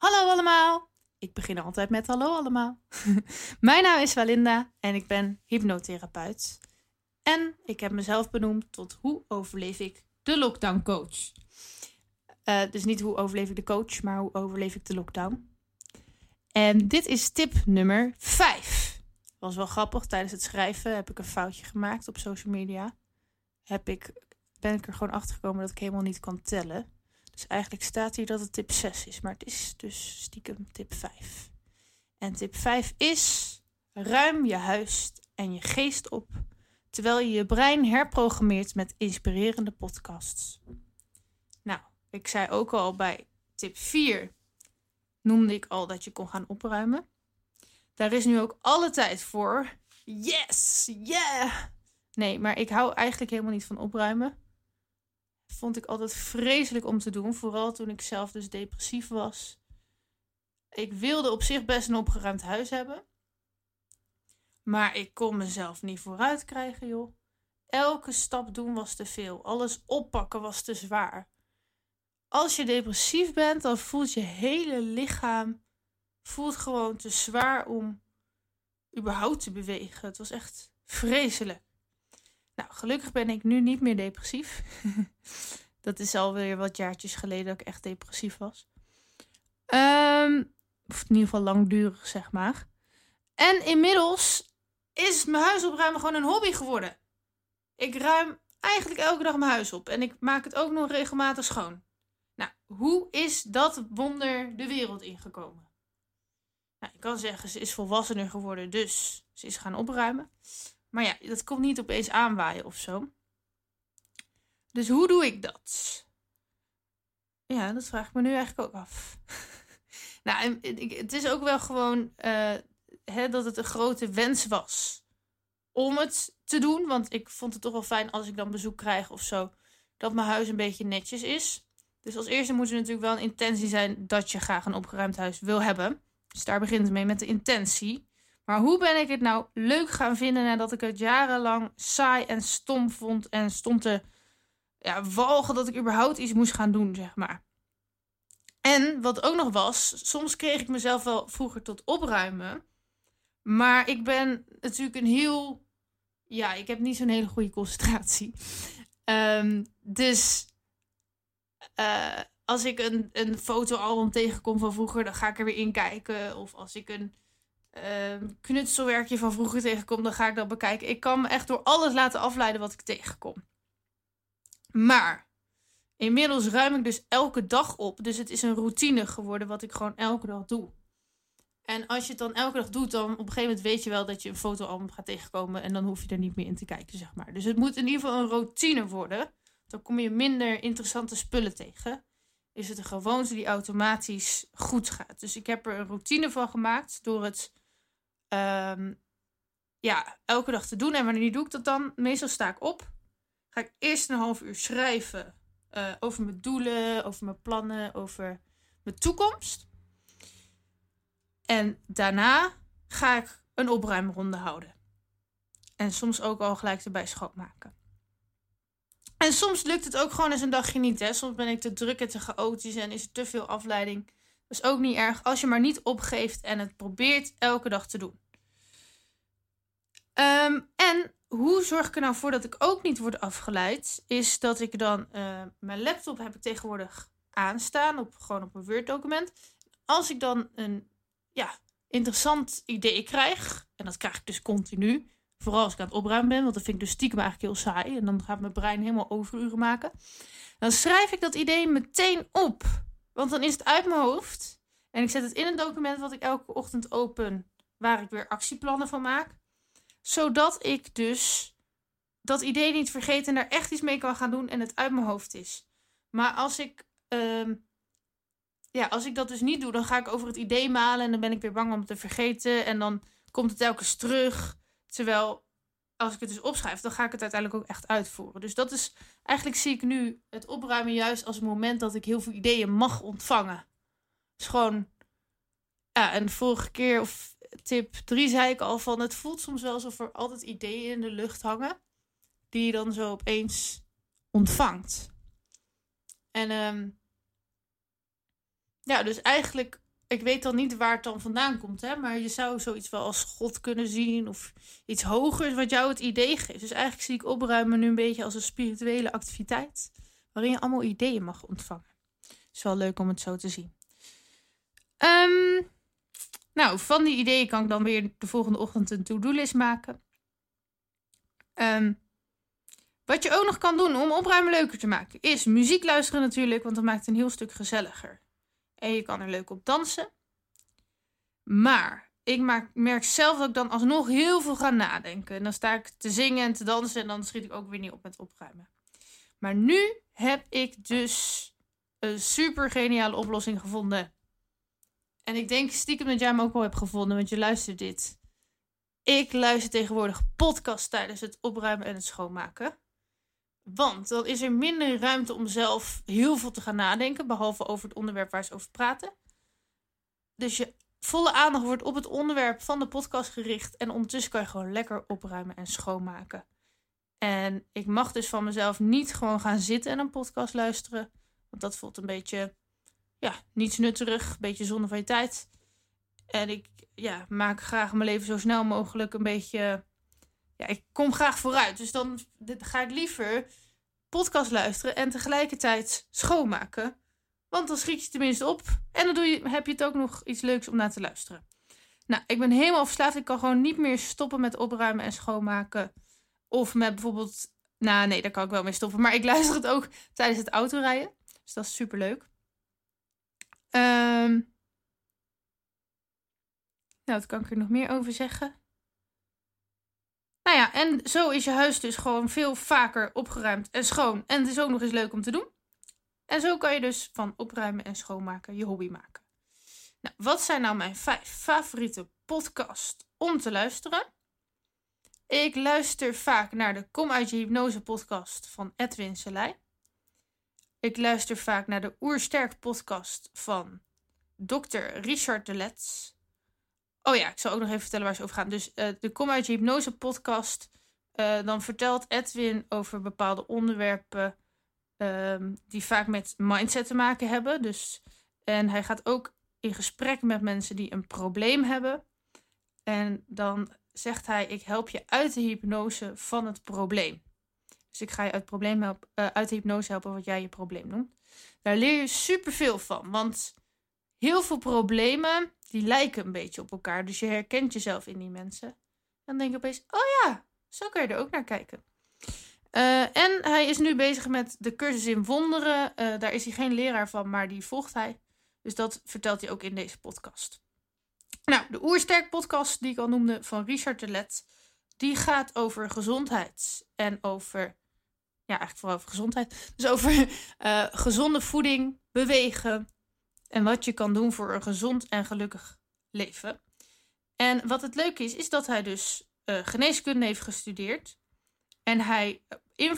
Hallo allemaal! Ik begin altijd met hallo allemaal. Mijn naam is Walinda en ik ben hypnotherapeut. En ik heb mezelf benoemd tot hoe overleef ik de lockdown coach. Uh, dus niet hoe overleef ik de coach, maar hoe overleef ik de lockdown. En dit is tip nummer 5. Was wel grappig, tijdens het schrijven heb ik een foutje gemaakt op social media. Heb ik, ben ik er gewoon achter gekomen dat ik helemaal niet kan tellen. Dus eigenlijk staat hier dat het tip 6 is, maar het is dus stiekem tip 5. En tip 5 is: ruim je huis en je geest op terwijl je je brein herprogrammeert met inspirerende podcasts. Nou, ik zei ook al bij tip 4 noemde ik al dat je kon gaan opruimen. Daar is nu ook alle tijd voor. Yes! Yeah! Nee, maar ik hou eigenlijk helemaal niet van opruimen vond ik altijd vreselijk om te doen. Vooral toen ik zelf dus depressief was. Ik wilde op zich best een opgeruimd huis hebben. Maar ik kon mezelf niet vooruit krijgen, joh. Elke stap doen was te veel. Alles oppakken was te zwaar. Als je depressief bent, dan voelt je hele lichaam voelt gewoon te zwaar om überhaupt te bewegen. Het was echt vreselijk. Nou, gelukkig ben ik nu niet meer depressief. dat is alweer wat jaartjes geleden dat ik echt depressief was. Um, of in ieder geval langdurig, zeg maar. En inmiddels is mijn huis opruimen gewoon een hobby geworden. Ik ruim eigenlijk elke dag mijn huis op. En ik maak het ook nog regelmatig schoon. Nou, hoe is dat wonder de wereld ingekomen? Nou, ik kan zeggen, ze is volwassener geworden, dus ze is gaan opruimen. Maar ja, dat komt niet opeens aanwaaien of zo. Dus hoe doe ik dat? Ja, dat vraag ik me nu eigenlijk ook af. nou, het is ook wel gewoon uh, hè, dat het een grote wens was om het te doen. Want ik vond het toch wel fijn als ik dan bezoek krijg of zo, dat mijn huis een beetje netjes is. Dus als eerste moet er natuurlijk wel een intentie zijn dat je graag een opgeruimd huis wil hebben. Dus daar begint het mee met de intentie. Maar hoe ben ik het nou leuk gaan vinden nadat ik het jarenlang saai en stom vond en stond te ja, walgen dat ik überhaupt iets moest gaan doen, zeg maar. En wat ook nog was, soms kreeg ik mezelf wel vroeger tot opruimen. Maar ik ben natuurlijk een heel. Ja, ik heb niet zo'n hele goede concentratie. Um, dus uh, als ik een, een fotoalbum tegenkom van vroeger, dan ga ik er weer in kijken. Of als ik een uh, knutselwerkje van vroeger tegenkom, dan ga ik dat bekijken. Ik kan me echt door alles laten afleiden wat ik tegenkom. Maar inmiddels ruim ik dus elke dag op. Dus het is een routine geworden wat ik gewoon elke dag doe. En als je het dan elke dag doet, dan op een gegeven moment weet je wel dat je een fotoalbum gaat tegenkomen. En dan hoef je er niet meer in te kijken, zeg maar. Dus het moet in ieder geval een routine worden. Dan kom je minder interessante spullen tegen. Is het een gewoonte die automatisch goed gaat. Dus ik heb er een routine van gemaakt door het um, ja, elke dag te doen. En wanneer doe ik dat dan? Meestal sta ik op. Ga ik eerst een half uur schrijven uh, over mijn doelen, over mijn plannen, over mijn toekomst. En daarna ga ik een opruimronde houden. En soms ook al gelijk erbij schoonmaken. En soms lukt het ook gewoon eens een dagje niet. Hè? Soms ben ik te druk en te chaotisch en is er te veel afleiding. Is ook niet erg als je maar niet opgeeft en het probeert elke dag te doen. Um, en hoe zorg ik er nou voor dat ik ook niet word afgeleid? Is dat ik dan uh, mijn laptop heb ik tegenwoordig aanstaan, op, gewoon op een Word-document. Als ik dan een ja, interessant idee krijg, en dat krijg ik dus continu, vooral als ik aan het opruimen ben, want dat vind ik dus stiekem eigenlijk heel saai. En dan gaat mijn brein helemaal overuren maken. Dan schrijf ik dat idee meteen op. Want dan is het uit mijn hoofd. En ik zet het in een document wat ik elke ochtend open, waar ik weer actieplannen van maak zodat ik dus dat idee niet vergeet en daar echt iets mee kan gaan doen en het uit mijn hoofd is. Maar als ik, uh, ja, als ik dat dus niet doe, dan ga ik over het idee malen en dan ben ik weer bang om het te vergeten. En dan komt het telkens terug. Terwijl als ik het dus opschrijf, dan ga ik het uiteindelijk ook echt uitvoeren. Dus dat is, eigenlijk zie ik nu het opruimen juist als een moment dat ik heel veel ideeën mag ontvangen. is gewoon, ja, en vorige keer of tip 3 zei ik al van het voelt soms wel alsof er altijd ideeën in de lucht hangen. Die je dan zo opeens ontvangt. En um, ja, dus eigenlijk ik weet dan niet waar het dan vandaan komt, hè, maar je zou zoiets wel als God kunnen zien of iets hogers wat jou het idee geeft. Dus eigenlijk zie ik opruimen nu een beetje als een spirituele activiteit waarin je allemaal ideeën mag ontvangen. Is wel leuk om het zo te zien. Ehm, nou, van die ideeën kan ik dan weer de volgende ochtend een to-do-list maken. Um, wat je ook nog kan doen om opruimen leuker te maken, is muziek luisteren natuurlijk, want dat maakt het een heel stuk gezelliger. En je kan er leuk op dansen. Maar ik maak, merk zelf dat ik dan alsnog heel veel ga nadenken. En dan sta ik te zingen en te dansen en dan schiet ik ook weer niet op met opruimen. Maar nu heb ik dus een super geniale oplossing gevonden. En ik denk stiekem dat jij hem ook wel hebt gevonden, want je luistert dit. Ik luister tegenwoordig podcast tijdens het opruimen en het schoonmaken. Want dan is er minder ruimte om zelf heel veel te gaan nadenken, behalve over het onderwerp waar ze over praten. Dus je volle aandacht wordt op het onderwerp van de podcast gericht en ondertussen kan je gewoon lekker opruimen en schoonmaken. En ik mag dus van mezelf niet gewoon gaan zitten en een podcast luisteren, want dat voelt een beetje, ja, niets nutterig, een beetje zonde van je tijd. En ik ja, maak graag mijn leven zo snel mogelijk een beetje ja, ik kom graag vooruit. Dus dan ga ik liever podcast luisteren en tegelijkertijd schoonmaken. Want dan schiet je tenminste op. En dan doe je, heb je het ook nog iets leuks om naar te luisteren. Nou, ik ben helemaal verslaafd. Ik kan gewoon niet meer stoppen met opruimen en schoonmaken. Of met bijvoorbeeld. Nou, nee, daar kan ik wel mee stoppen. Maar ik luister het ook tijdens het autorijden. Dus dat is super leuk. Um, nou, wat kan ik er nog meer over zeggen? En zo is je huis dus gewoon veel vaker opgeruimd en schoon. En het is ook nog eens leuk om te doen. En zo kan je dus van opruimen en schoonmaken je hobby maken. Nou, wat zijn nou mijn vijf favoriete podcasts om te luisteren? Ik luister vaak naar de Kom uit je hypnose podcast van Edwin Selei. Ik luister vaak naar de Oersterk podcast van Dr. Richard de Letts. Oh ja, ik zal ook nog even vertellen waar ze over gaan. Dus uh, de Kom uit je hypnose podcast. Uh, dan vertelt Edwin over bepaalde onderwerpen um, die vaak met mindset te maken hebben. Dus, en hij gaat ook in gesprek met mensen die een probleem hebben. En dan zegt hij: Ik help je uit de hypnose van het probleem. Dus ik ga je uit, probleem helpen, uh, uit de hypnose helpen wat jij je probleem noemt. Daar leer je superveel van. Want heel veel problemen die lijken een beetje op elkaar. Dus je herkent jezelf in die mensen. Dan denk je opeens, oh ja, zo kan je er ook naar kijken. Uh, en hij is nu bezig met de cursus in wonderen. Uh, daar is hij geen leraar van, maar die volgt hij. Dus dat vertelt hij ook in deze podcast. Nou, de Oersterk podcast die ik al noemde van Richard de Let. Die gaat over gezondheid. En over, ja eigenlijk vooral over gezondheid. Dus over uh, gezonde voeding, bewegen, en wat je kan doen voor een gezond en gelukkig leven. En wat het leuke is, is dat hij dus uh, geneeskunde heeft gestudeerd. En hij eh,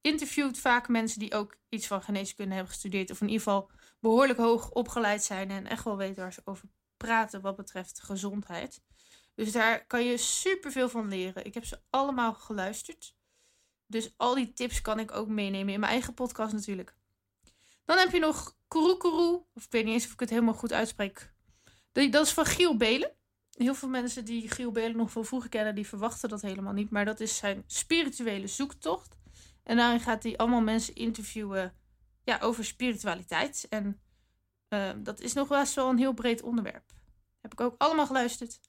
interviewt vaak mensen die ook iets van geneeskunde hebben gestudeerd. Of in ieder geval behoorlijk hoog opgeleid zijn en echt wel weten waar ze over praten wat betreft gezondheid. Dus daar kan je superveel van leren. Ik heb ze allemaal geluisterd. Dus al die tips kan ik ook meenemen in mijn eigen podcast natuurlijk. Dan heb je nog Kurukuru. Of ik weet niet eens of ik het helemaal goed uitspreek. Dat is van Giel Belen. Heel veel mensen die Giel Belen nog van vroeger kennen, die verwachten dat helemaal niet. Maar dat is zijn spirituele zoektocht. En daarin gaat hij allemaal mensen interviewen ja, over spiritualiteit. En dat is nog wel een heel breed onderwerp. Heb ik ook allemaal geluisterd.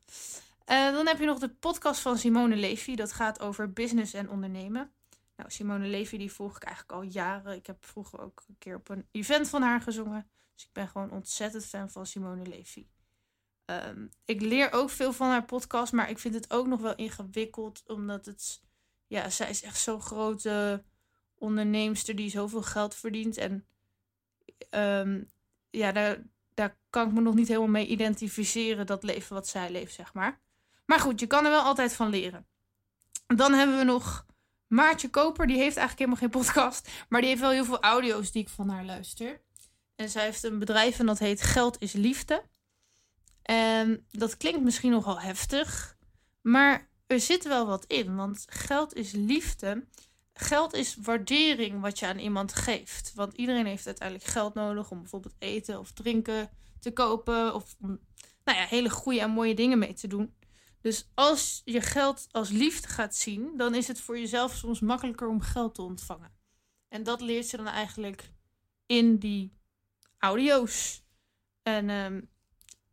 Uh, dan heb je nog de podcast van Simone Levy. Dat gaat over business en ondernemen. Nou, Simone Levy die volg ik eigenlijk al jaren. Ik heb vroeger ook een keer op een event van haar gezongen. Dus ik ben gewoon ontzettend fan van Simone Levy. Um, ik leer ook veel van haar podcast, maar ik vind het ook nog wel ingewikkeld. Omdat het, ja, zij is echt zo'n grote onderneemster die zoveel geld verdient. En um, ja, daar, daar kan ik me nog niet helemaal mee identificeren, dat leven wat zij leeft, zeg maar. Maar goed, je kan er wel altijd van leren. Dan hebben we nog Maartje Koper, die heeft eigenlijk helemaal geen podcast. Maar die heeft wel heel veel audio's die ik van haar luister. En zij heeft een bedrijf en dat heet Geld is Liefde. En dat klinkt misschien nogal heftig. Maar er zit wel wat in. Want geld is liefde. Geld is waardering wat je aan iemand geeft. Want iedereen heeft uiteindelijk geld nodig om bijvoorbeeld eten of drinken te kopen of om nou ja, hele goede en mooie dingen mee te doen. Dus als je geld als liefde gaat zien, dan is het voor jezelf soms makkelijker om geld te ontvangen. En dat leert ze dan eigenlijk in die audio's. En ehm,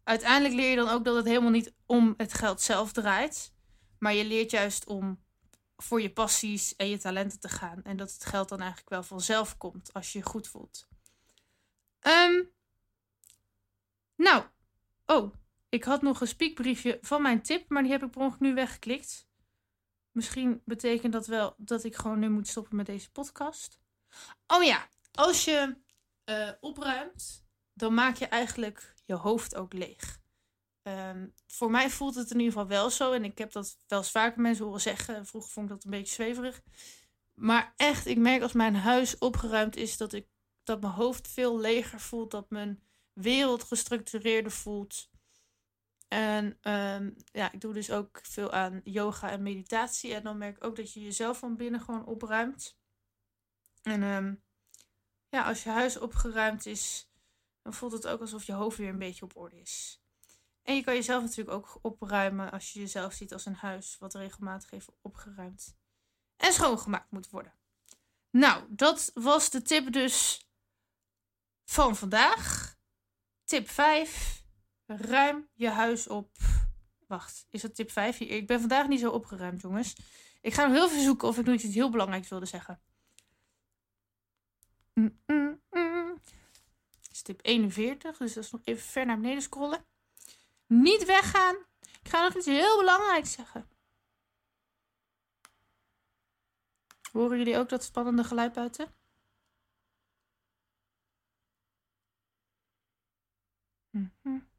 uiteindelijk leer je dan ook dat het helemaal niet om het geld zelf draait. Maar je leert juist om voor je passies en je talenten te gaan. En dat het geld dan eigenlijk wel vanzelf komt als je je goed voelt. Ehm, nou, oh, ik had nog een spiekbriefje van mijn tip, maar die heb ik per nu weggeklikt. Misschien betekent dat wel dat ik gewoon nu moet stoppen met deze podcast. Oh ja, als je uh, opruimt, dan maak je eigenlijk je hoofd ook leeg. Um, voor mij voelt het in ieder geval wel zo. En ik heb dat wel eens mensen horen zeggen. Vroeger vond ik dat een beetje zweverig. Maar echt, ik merk als mijn huis opgeruimd is dat, ik, dat mijn hoofd veel leger voelt. Dat mijn wereld gestructureerder voelt. En um, ja, ik doe dus ook veel aan yoga en meditatie. En dan merk ik ook dat je jezelf van binnen gewoon opruimt. En um, ja, als je huis opgeruimd is, dan voelt het ook alsof je hoofd weer een beetje op orde is. En je kan jezelf natuurlijk ook opruimen als je jezelf ziet als een huis wat regelmatig even opgeruimd en schoongemaakt moet worden. Nou, dat was de tip dus van vandaag. Tip 5. Ruim je huis op. Wacht, is dat tip 5? Ik ben vandaag niet zo opgeruimd, jongens. Ik ga nog heel veel zoeken of ik nog iets heel belangrijks wilde zeggen. Mm, mm, mm. is tip 41, dus dat is nog even ver naar beneden scrollen. Niet weggaan. Ik ga nog iets heel belangrijks zeggen. Horen jullie ook dat spannende geluid buiten? Mm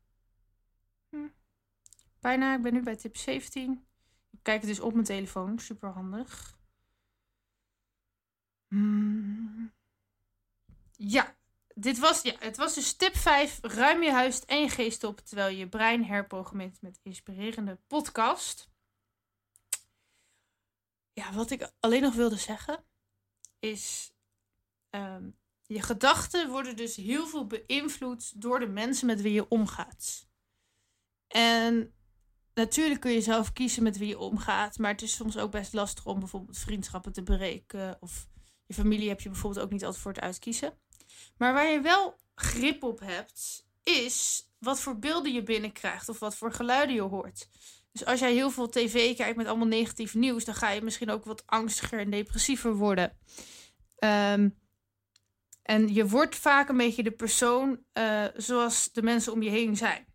Bijna, ik ben nu bij tip 17. Ik kijk het dus op mijn telefoon, super handig. Mm. Ja, dit was, ja, het was dus tip 5. Ruim je huis en je geest op terwijl je brein herprogrammeert met inspirerende podcast. Ja, wat ik alleen nog wilde zeggen is. Ehm, je gedachten worden dus heel veel beïnvloed door de mensen met wie je omgaat. En natuurlijk kun je zelf kiezen met wie je omgaat, maar het is soms ook best lastig om bijvoorbeeld vriendschappen te breken. Of je familie heb je bijvoorbeeld ook niet altijd voor het uitkiezen. Maar waar je wel grip op hebt, is wat voor beelden je binnenkrijgt of wat voor geluiden je hoort. Dus als jij heel veel tv kijkt met allemaal negatief nieuws, dan ga je misschien ook wat angstiger en depressiever worden. Ehm, en je wordt vaak een beetje de persoon uh, zoals de mensen om je heen zijn.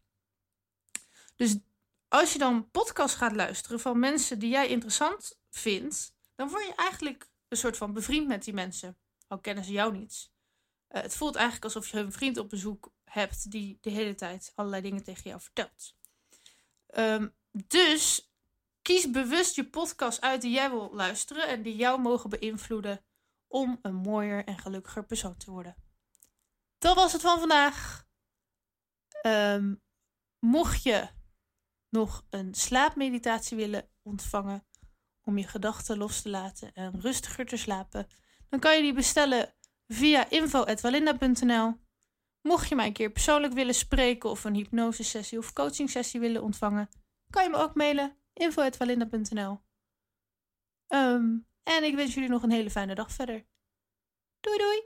Dus als je dan podcast gaat luisteren van mensen die jij interessant vindt, dan word je eigenlijk een soort van bevriend met die mensen. Al kennen ze jou niet. Uh, het voelt eigenlijk alsof je een vriend op bezoek hebt die de hele tijd allerlei dingen tegen jou vertelt. Um, dus kies bewust je podcast uit die jij wil luisteren en die jou mogen beïnvloeden om een mooier en gelukkiger persoon te worden. Dat was het van vandaag. Um, mocht je nog een slaapmeditatie willen ontvangen om je gedachten los te laten en rustiger te slapen, dan kan je die bestellen via info.walinda.nl. Mocht je mij een keer persoonlijk willen spreken of een hypnosesessie of coachingsessie willen ontvangen, kan je me ook mailen info.walinda.nl. Um, ehm, en ik wens jullie nog een hele fijne dag verder. Doei doei!